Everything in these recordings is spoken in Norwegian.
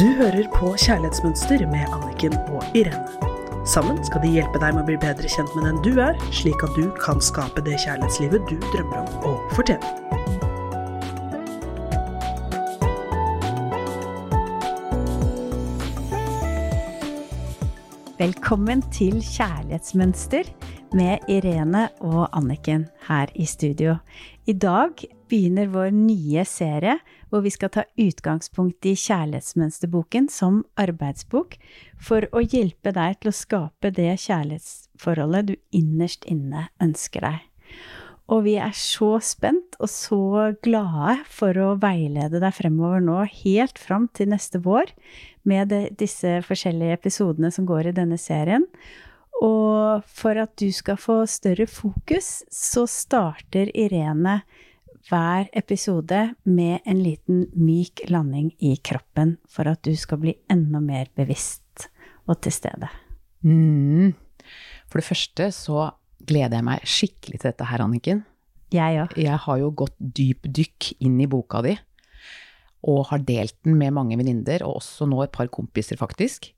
Du hører på Kjærlighetsmønster med Anniken og Irene. Sammen skal de hjelpe deg med å bli bedre kjent med den du er, slik at du kan skape det kjærlighetslivet du drømmer om å fortjene. Velkommen til Kjærlighetsmønster med Irene og Anniken her i studio. I dag begynner vår nye serie hvor vi skal ta utgangspunkt i Kjærlighetsmønsterboken som arbeidsbok for å hjelpe deg til å skape det kjærlighetsforholdet du innerst inne ønsker deg. Og vi er så spent og så glade for å veilede deg fremover nå, helt fram til neste vår, med disse forskjellige episodene som går i denne serien. Og for at du skal få større fokus, så starter Irene hver episode med en liten myk landing i kroppen for at du skal bli enda mer bevisst og til stede. Mm. For det første så gleder jeg meg skikkelig til dette her, Anniken. Jeg òg. Jeg har jo gått dypdykk inn i boka di, og har delt den med mange venninner, og også nå et par kompiser, faktisk.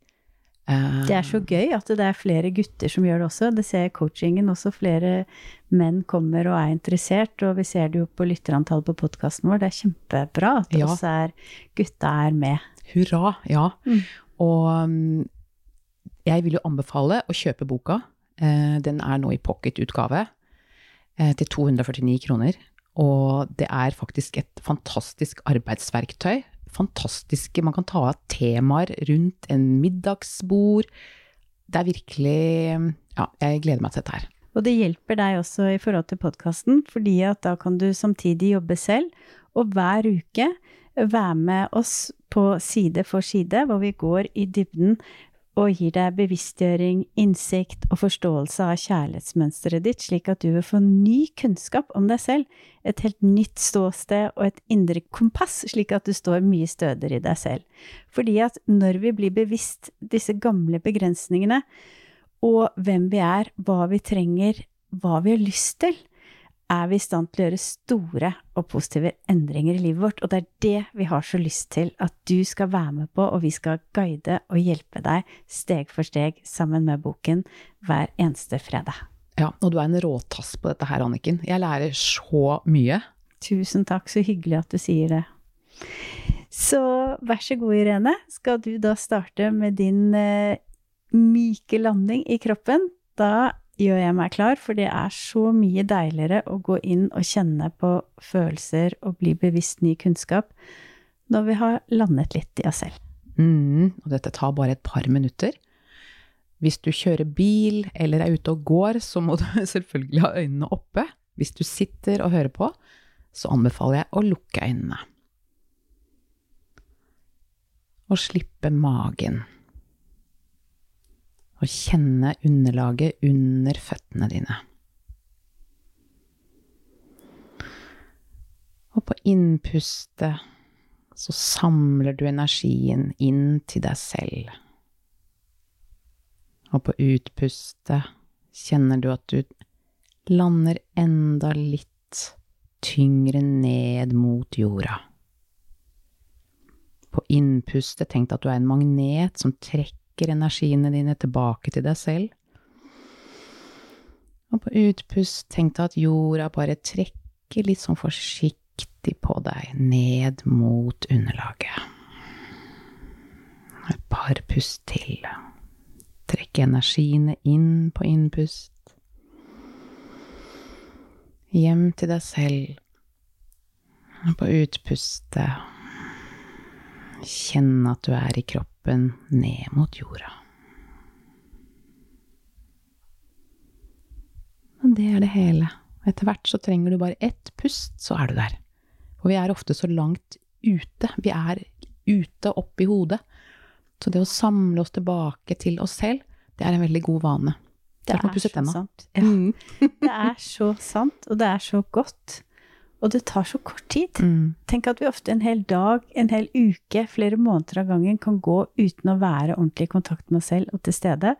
Eh, Det er så gøy at det er flere gutter som gjør det også. Det ser jeg i coachingen også. Flere menn kommer og er interessert, og vi ser det jo på lytterantallet på podkasten vår. Det er kjempebra at Ja. også er gutta er med. Hurra, ja. Mm. Og mm, jeg vil jo anbefale å kjøpe boka. Eh, Den er nå i pocket-utgave eh, til 249 kroner. Og det er faktisk et fantastisk arbeidsverktøy. Fantastiske Man kan ta av temaer rundt en middagsbord. Det er virkelig Ja, jeg gleder meg til dette her. Og det hjelper deg også i forhold til podkasten, fordi at da kan du samtidig jobbe selv, og hver uke være med oss på side for side, hvor vi går i dybden og gir deg bevisstgjøring, innsikt og forståelse av kjærlighetsmønsteret ditt, slik at du vil få ny kunnskap om deg selv, et helt nytt ståsted og et indre kompass, slik at du står mye stødigere i deg selv. Fordi at når vi blir bevisst disse gamle begrensningene, og hvem vi er, hva vi trenger, hva vi har lyst til, er vi i stand til å gjøre store og positive endringer i livet vårt. Og det er det vi har så lyst til at du skal være med på, og vi skal guide og hjelpe deg steg for steg sammen med boken hver eneste fredag. Ja, og du er en råtass på dette her, Anniken. Jeg lærer så mye. Tusen takk, så hyggelig at du sier det. Så vær så god, Irene. Skal du da starte med din eh, myke landing i kroppen? Da gjør jeg meg klar, for det er så mye deiligere å gå inn og kjenne på følelser og bli bevisst ny kunnskap når vi har landet litt i oss selv. Mm, og dette tar bare et par minutter. Hvis du kjører bil eller er ute og går, så må du selvfølgelig ha øynene oppe. Hvis du sitter og hører på, så anbefaler jeg å lukke øynene. Og slippe magen. Og kjenne underlaget under føttene dine. Og på innpustet så samler du energien inn til deg selv. Og på utpustet kjenner du at du lander enda litt tyngre ned mot jorda. På innpustet tenk at du er en magnet som trekker energiene dine tilbake til deg selv. Og på utpust tenk deg at jorda bare trekker litt sånn forsiktig på deg, ned mot underlaget. Et par pust til. Trekk energiene inn på innpust. Hjem til deg selv. Og på utpustet kjenn at du er i kroppen ned mot jorda. Og det er det hele. Etter hvert så trenger du bare ett pust, så er du der. Og vi er ofte så langt ute. Vi er ute oppi hodet. Så det å samle oss tilbake til oss selv, det er en veldig god vane. Det er så sant. Ja, det er så sant, og det er så godt. Og det tar så kort tid. Mm. Tenk at vi ofte en hel dag, en hel uke, flere måneder av gangen kan gå uten å være ordentlig i kontakt med oss selv og til stede.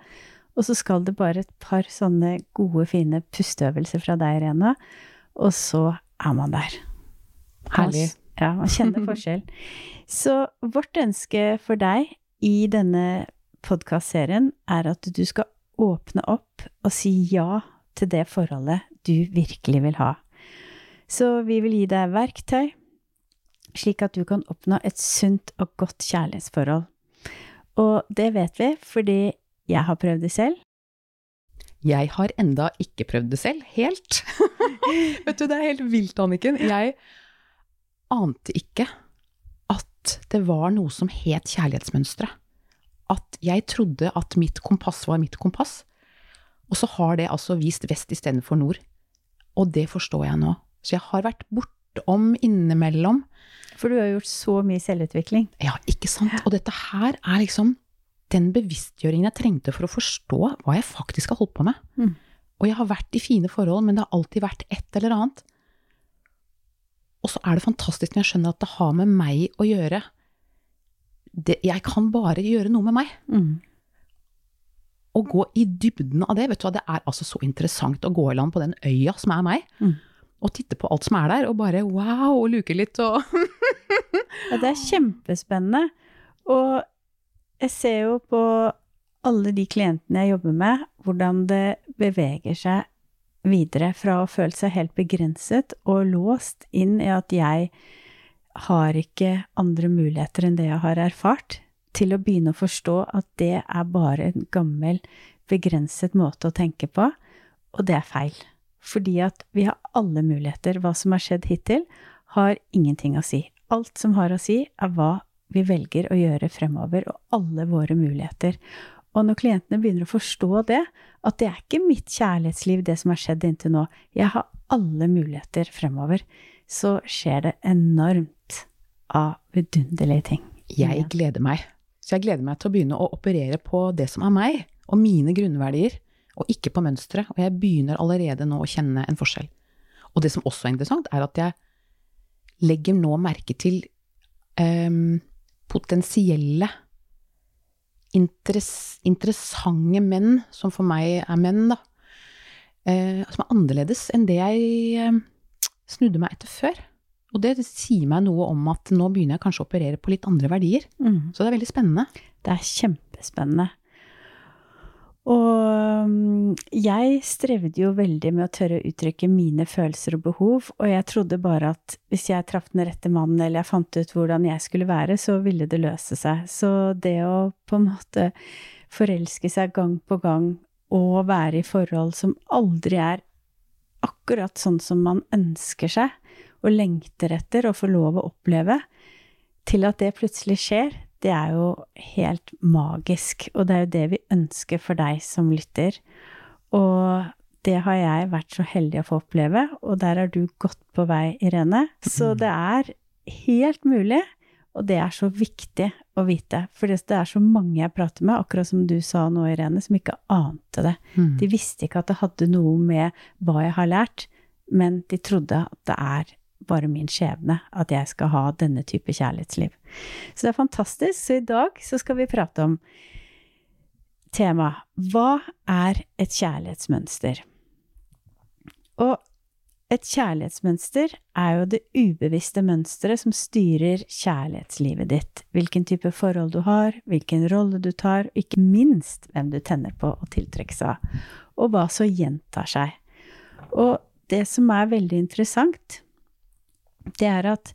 Og så skal det bare et par sånne gode, fine pusteøvelser fra deg, Irene, og så er man der. Herlig. Ja, man kjenner forskjell. Så vårt ønske for deg i denne podkastserien er at du skal åpne opp og si ja til det forholdet du virkelig vil ha. Så vi vil gi deg verktøy, slik at du kan oppnå et sunt og godt kjærlighetsforhold. Og det vet vi fordi jeg har prøvd det selv. Jeg har enda ikke prøvd det selv, helt. Vet du, det er helt vilt, Anniken. Jeg ante ikke at det var noe som het kjærlighetsmønstre. At jeg trodde at mitt kompass var mitt kompass. Og så har det altså vist vest istedenfor nord. Og det forstår jeg nå. Så jeg har vært bortom innimellom. For du har gjort så mye selvutvikling. Ja, ikke sant. Og dette her er liksom den bevisstgjøringen jeg trengte for å forstå hva jeg faktisk har holdt på med. Mm. Og jeg har vært i fine forhold, men det har alltid vært et eller annet. Og så er det fantastisk når jeg skjønner at det har med meg å gjøre. Det, jeg kan bare gjøre noe med meg. Mm. Å gå i dybden av det, vet du hva, det er altså så interessant å gå i land på den øya som er meg. Mm. Og titte på alt som er der, og bare wow, og luke litt og Ja, det er kjempespennende. Og jeg ser jo på alle de klientene jeg jobber med, hvordan det beveger seg videre fra å føle seg helt begrenset og låst inn i at jeg har ikke andre muligheter enn det jeg har erfart, til å begynne å forstå at det er bare en gammel, begrenset måte å tenke på, og det er feil. Fordi at vi har alle muligheter. Hva som har skjedd hittil, har ingenting å si. Alt som har å si, er hva vi velger å gjøre fremover, og alle våre muligheter. Og når klientene begynner å forstå det, at det er ikke mitt kjærlighetsliv, det som har skjedd inntil nå, jeg har alle muligheter fremover, så skjer det enormt av vidunderlige ting. Jeg gleder meg. Så jeg gleder meg til å begynne å operere på det som er meg, og mine grunnverdier, og ikke på mønsteret. Og jeg begynner allerede nå å kjenne en forskjell. Og det som også er interessant, er at jeg legger nå merke til um, potensielle interess interessante menn, som for meg er menn, da, uh, som er annerledes enn det jeg uh, snudde meg etter før. Og det sier meg noe om at nå begynner jeg kanskje å operere på litt andre verdier. Mm. Så det er veldig spennende. Det er kjempespennende. Og mm, jeg strevde jo veldig med å tørre å uttrykke mine følelser og behov, og jeg trodde bare at hvis jeg traff den rette mannen, eller jeg fant ut hvordan jeg skulle være, så ville det løse seg. Så det å på en måte forelske seg gang på gang og være i forhold som aldri er akkurat sånn som man ønsker seg, og lengter etter å få lov å oppleve, til at det plutselig skjer, det er jo helt magisk. Og det er jo det vi ønsker for deg som lytter. Og det har jeg vært så heldig å få oppleve, og der er du godt på vei, Irene. Så det er helt mulig, og det er så viktig å vite. For det er så mange jeg prater med, akkurat som du sa nå, Irene, som ikke ante det. Mm. De visste ikke at det hadde noe med hva jeg har lært, men de trodde at det er bare min skjebne at jeg skal ha denne type kjærlighetsliv. Så det er fantastisk. Så i dag så skal vi prate om temaet Hva er et kjærlighetsmønster? Og et kjærlighetsmønster er jo det ubevisste mønsteret som styrer kjærlighetslivet ditt. Hvilken type forhold du har, hvilken rolle du tar, og ikke minst hvem du tenner på å tiltrekke seg av. Og hva som gjentar seg. Og det som er veldig interessant, det er at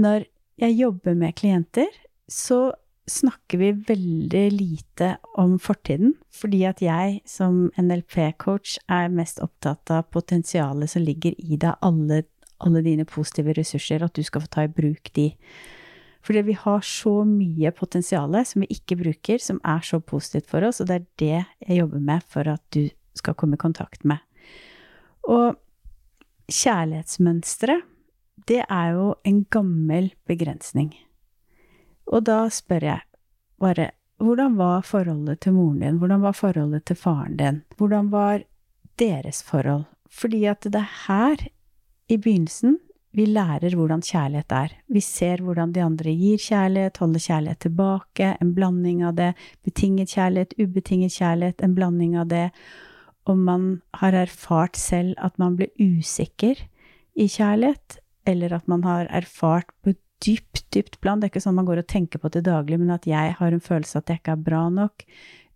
når jeg jobber med klienter, så snakker vi veldig lite om fortiden, fordi at jeg som NLP-coach er mest opptatt av potensialet som ligger i deg, alle, alle dine positive ressurser, at du skal få ta i bruk de. Fordi vi har så mye potensial som vi ikke bruker, som er så positivt for oss, og det er det jeg jobber med for at du skal komme i kontakt med. Og kjærlighetsmønsteret det er jo en gammel begrensning. Og da spør jeg bare hvordan var forholdet til moren din, hvordan var forholdet til faren din, hvordan var deres forhold? Fordi at det er her, i begynnelsen, vi lærer hvordan kjærlighet er. Vi ser hvordan de andre gir kjærlighet, holder kjærlighet tilbake, en blanding av det, betinget kjærlighet, ubetinget kjærlighet, en blanding av det. Om man har erfart selv at man blir usikker i kjærlighet, eller at man har erfart på dypt, dypt plan. Det er ikke sånn man går og tenker på til daglig, men at jeg har en følelse at jeg ikke er bra nok.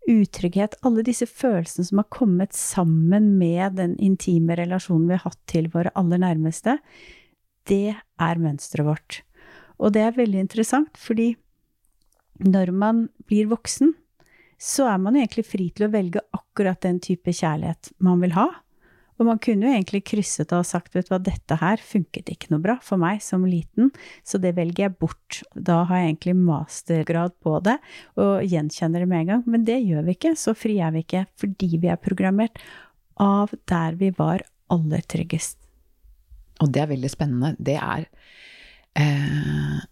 Utrygghet. Alle disse følelsene som har kommet sammen med den intime relasjonen vi har hatt til våre aller nærmeste, det er mønsteret vårt. Og det er veldig interessant, fordi når man blir voksen, så er man egentlig fri til å velge akkurat den type kjærlighet man vil ha. Og man kunne jo egentlig krysset av og sagt vet du hva, dette her funket ikke noe bra for meg som liten, så det velger jeg bort. Da har jeg egentlig mastergrad på det, og gjenkjenner det med en gang. Men det gjør vi ikke, så fri er vi ikke, fordi vi er programmert av der vi var aller tryggest. Og det er veldig spennende. Det er eh,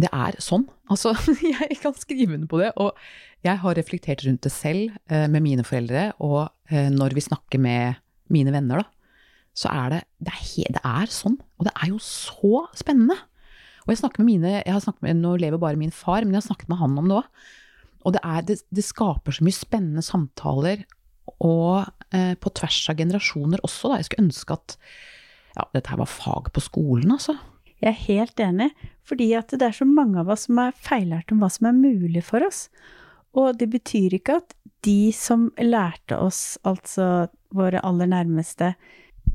Det er sånn. Altså, jeg kan skrive under på det. Og jeg har reflektert rundt det selv eh, med mine foreldre, og eh, når vi snakker med mine venner, da, så er det det er, det er, sånn. Og det er jo så spennende. Og jeg snakker med mine jeg har snakket med, Nå lever bare min far, men jeg har snakket med han om det òg. Og det, er, det, det, skaper så mye spennende samtaler, og eh, på tvers av generasjoner også, da. Jeg skulle ønske at ja, dette her var fag på skolen, altså. Jeg er helt enig, fordi at det er så mange av oss som er feillært om hva som er mulig for oss. Og det betyr ikke at de som lærte oss, altså våre aller nærmeste.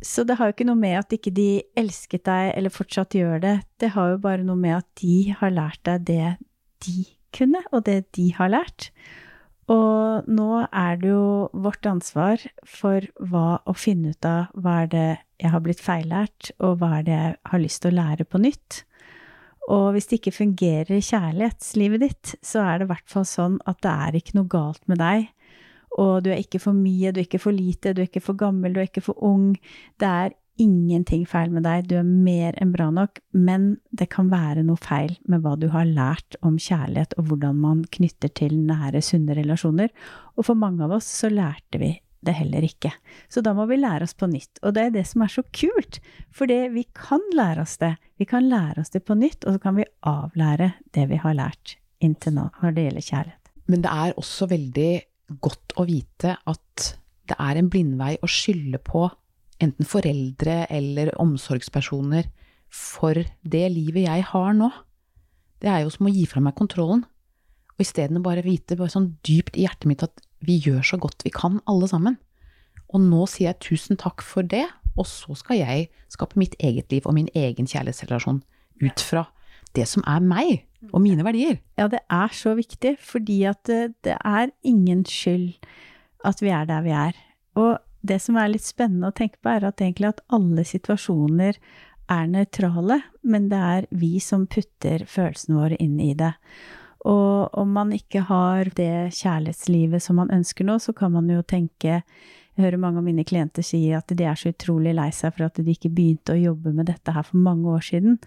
Så det har jo ikke noe med at ikke de elsket deg eller fortsatt gjør det. Det har jo bare noe med at de har lært deg det de kunne, og det de har lært. Og nå er det jo vårt ansvar for hva å finne ut av hva er det jeg har blitt feillært, og hva er det jeg har lyst til å lære på nytt. Og hvis det ikke fungerer i kjærlighetslivet ditt, så er det i hvert fall sånn at det er ikke noe galt med deg og du er ikke for mye, du er ikke for lite, du er ikke for gammel, du er ikke for ung. Det er ingenting feil med deg, du er mer enn bra nok, men det kan være noe feil med hva du har lært om kjærlighet og hvordan man knytter til nære, sunne relasjoner. Og for mange av oss så lærte vi det heller ikke. Så da må vi lære oss på nytt. Og det er det som er så kult, for vi kan lære oss det. Vi kan lære oss det på nytt, og så kan vi avlære det vi har lært inntil nå når det gjelder kjærlighet. Men det er også veldig godt å vite at det er en blindvei å skylde på enten foreldre eller omsorgspersoner for det livet jeg har nå. Det er jo som å gi fra meg kontrollen. Og isteden bare vite bare sånn dypt i hjertet mitt at vi gjør så godt vi kan, alle sammen. Og nå sier jeg tusen takk for det, og så skal jeg skape mitt eget liv og min egen kjærlighetsrelasjon ut fra det som er meg og mine verdier. Ja, det er så viktig, fordi at det, det er ingen skyld at vi er der vi er. Og det som er litt spennende å tenke på, er at egentlig at alle situasjoner er nøytrale, men det er vi som putter følelsene våre inn i det. Og om man ikke har det kjærlighetslivet som man ønsker nå, så kan man jo tenke Jeg hører mange av mine klienter si at de er så utrolig lei seg for at de ikke begynte å jobbe med dette her for mange år siden.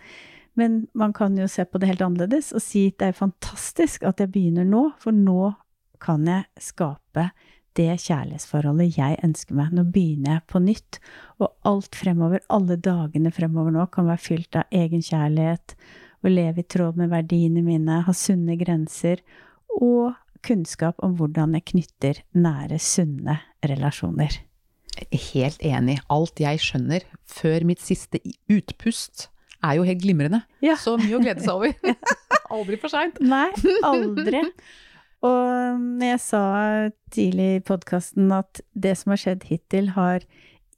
Men man kan jo se på det helt annerledes og si at det er fantastisk at jeg begynner nå, for nå kan jeg skape det kjærlighetsforholdet jeg ønsker meg. Nå begynner jeg på nytt, og alt fremover, alle dagene fremover nå, kan være fylt av egenkjærlighet, å leve i tråd med verdiene mine, ha sunne grenser og kunnskap om hvordan jeg knytter nære, sunne relasjoner. Helt enig. Alt jeg skjønner før mitt siste utpust, er jo helt glimrende. Ja. Så mye å glede seg over. aldri for seint. Nei, aldri. Og jeg sa tidlig i podkasten at det som har skjedd hittil, har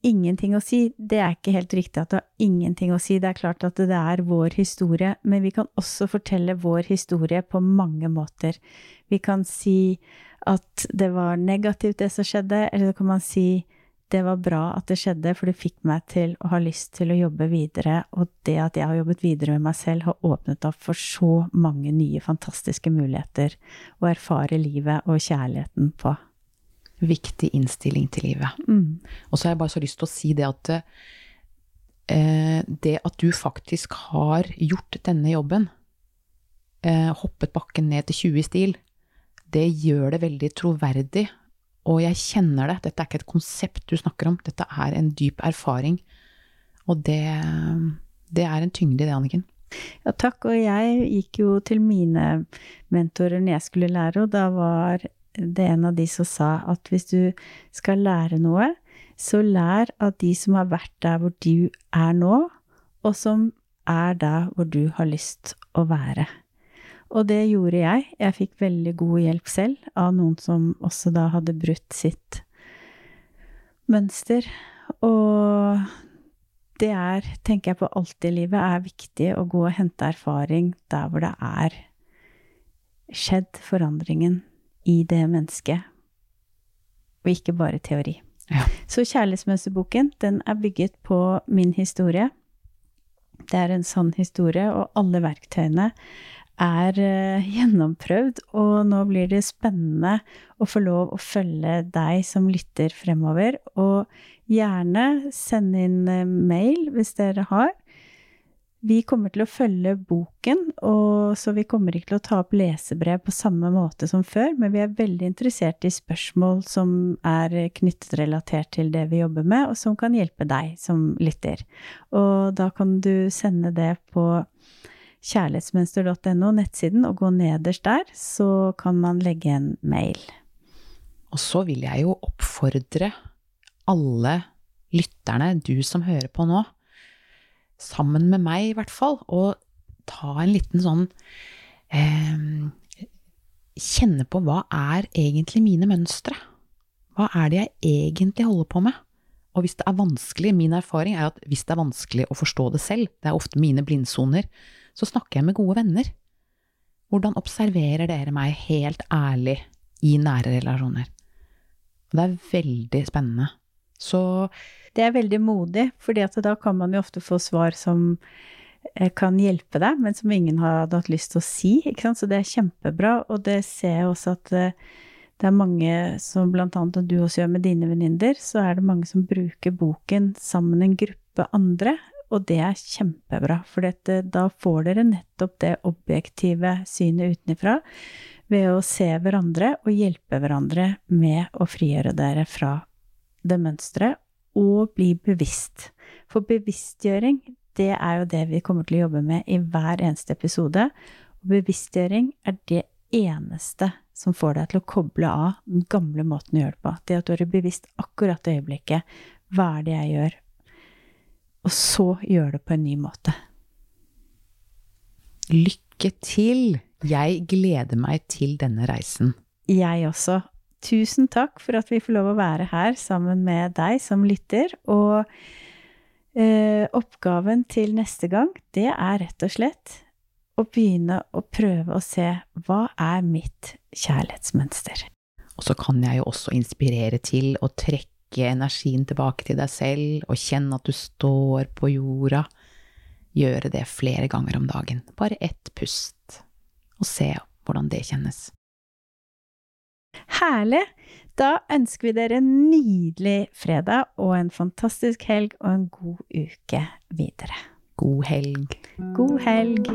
ingenting å si, det er ikke helt riktig at det har ingenting å si. Det er klart at det er vår historie, men vi kan også fortelle vår historie på mange måter. Vi kan si at det var negativt, det som skjedde, eller så kan man si det var bra at det skjedde, for det fikk meg til å ha lyst til å jobbe videre. Og det at jeg har jobbet videre med meg selv, har åpnet opp for så mange nye, fantastiske muligheter å erfare livet og kjærligheten på. Viktig innstilling til livet. Mm. Og så har jeg bare så lyst til å si det at eh, det at du faktisk har gjort denne jobben, eh, hoppet bakken ned til 20 i stil, det gjør det veldig troverdig og jeg kjenner det. Dette er ikke et konsept du snakker om, dette er en dyp erfaring. Og det, det er en tyngde i det, Anniken. Ja, takk. Og jeg gikk jo til mine mentorer når jeg skulle lære, og da var det en av de som sa at hvis du skal lære noe, så lær av de som har vært der hvor du er nå, og som er der hvor du har lyst å være. Og det gjorde jeg. Jeg fikk veldig god hjelp selv av noen som også da hadde brutt sitt mønster. Og det er, tenker jeg på alt i livet, er viktig å gå og hente erfaring der hvor det er skjedd forandringen i det mennesket, og ikke bare teori. Ja. Så Kjærlighetsmønsterboken, den er bygget på min historie. Det er en sann historie, og alle verktøyene er uh, gjennomprøvd. Og nå blir det spennende å få lov å følge deg som lytter fremover. Og gjerne send inn uh, mail hvis dere har. Vi kommer til å følge boken, så vi kommer ikke til å ta opp lesebrev på samme måte som før, men vi er veldig interessert i spørsmål som er knyttet relatert til det vi jobber med, og som kan hjelpe deg som lytter. Og da kan du sende det på kjærlighetsmønster.no, nettsiden, og gå nederst der, så kan man legge en mail. Og så vil jeg jo oppfordre alle lytterne, du som hører på nå, sammen med meg i hvert fall, å ta en liten sånn eh, Kjenne på hva er egentlig mine mønstre? Hva er det jeg egentlig holder på med? Og hvis det er vanskelig, min erfaring er at hvis det er vanskelig å forstå det selv, det er ofte mine blindsoner, så snakker jeg med gode venner. Hvordan observerer dere meg helt ærlig i nære relasjoner? Det er veldig spennende. Så det er veldig modig, fordi da kan man jo ofte få svar som eh, kan hjelpe deg, men som ingen hadde hatt lyst til å si. Så det er kjempebra, og det ser jeg også at eh, det er mange som blant annet, du også gjør med dine venninner, så er det mange som bruker boken sammen med en gruppe andre, og det er kjempebra, for dette, da får dere nettopp det objektive synet utenfra ved å se hverandre og hjelpe hverandre med å frigjøre dere fra det mønsteret og bli bevisst. For bevisstgjøring, det er jo det vi kommer til å jobbe med i hver eneste episode. Og bevisstgjøring er det eneste som får deg til å koble av den gamle måten å gjøre det på. Det at du er bevisst akkurat det øyeblikket. Hva er det jeg gjør? Og så gjør det på en ny måte. Lykke til! Jeg gleder meg til denne reisen. Jeg også. Tusen takk for at vi får lov å være her sammen med deg som lytter. Og eh, oppgaven til neste gang, det er rett og slett å begynne å prøve å se hva er mitt kjærlighetsmønster. Og så kan jeg jo også inspirere til å trekke energien tilbake til deg selv, og kjenne at du står på jorda. Gjøre det flere ganger om dagen. Bare ett pust, og se hvordan det kjennes. Herlig! Da ønsker vi dere en nydelig fredag og en fantastisk helg og en god uke videre. God helg. God helg.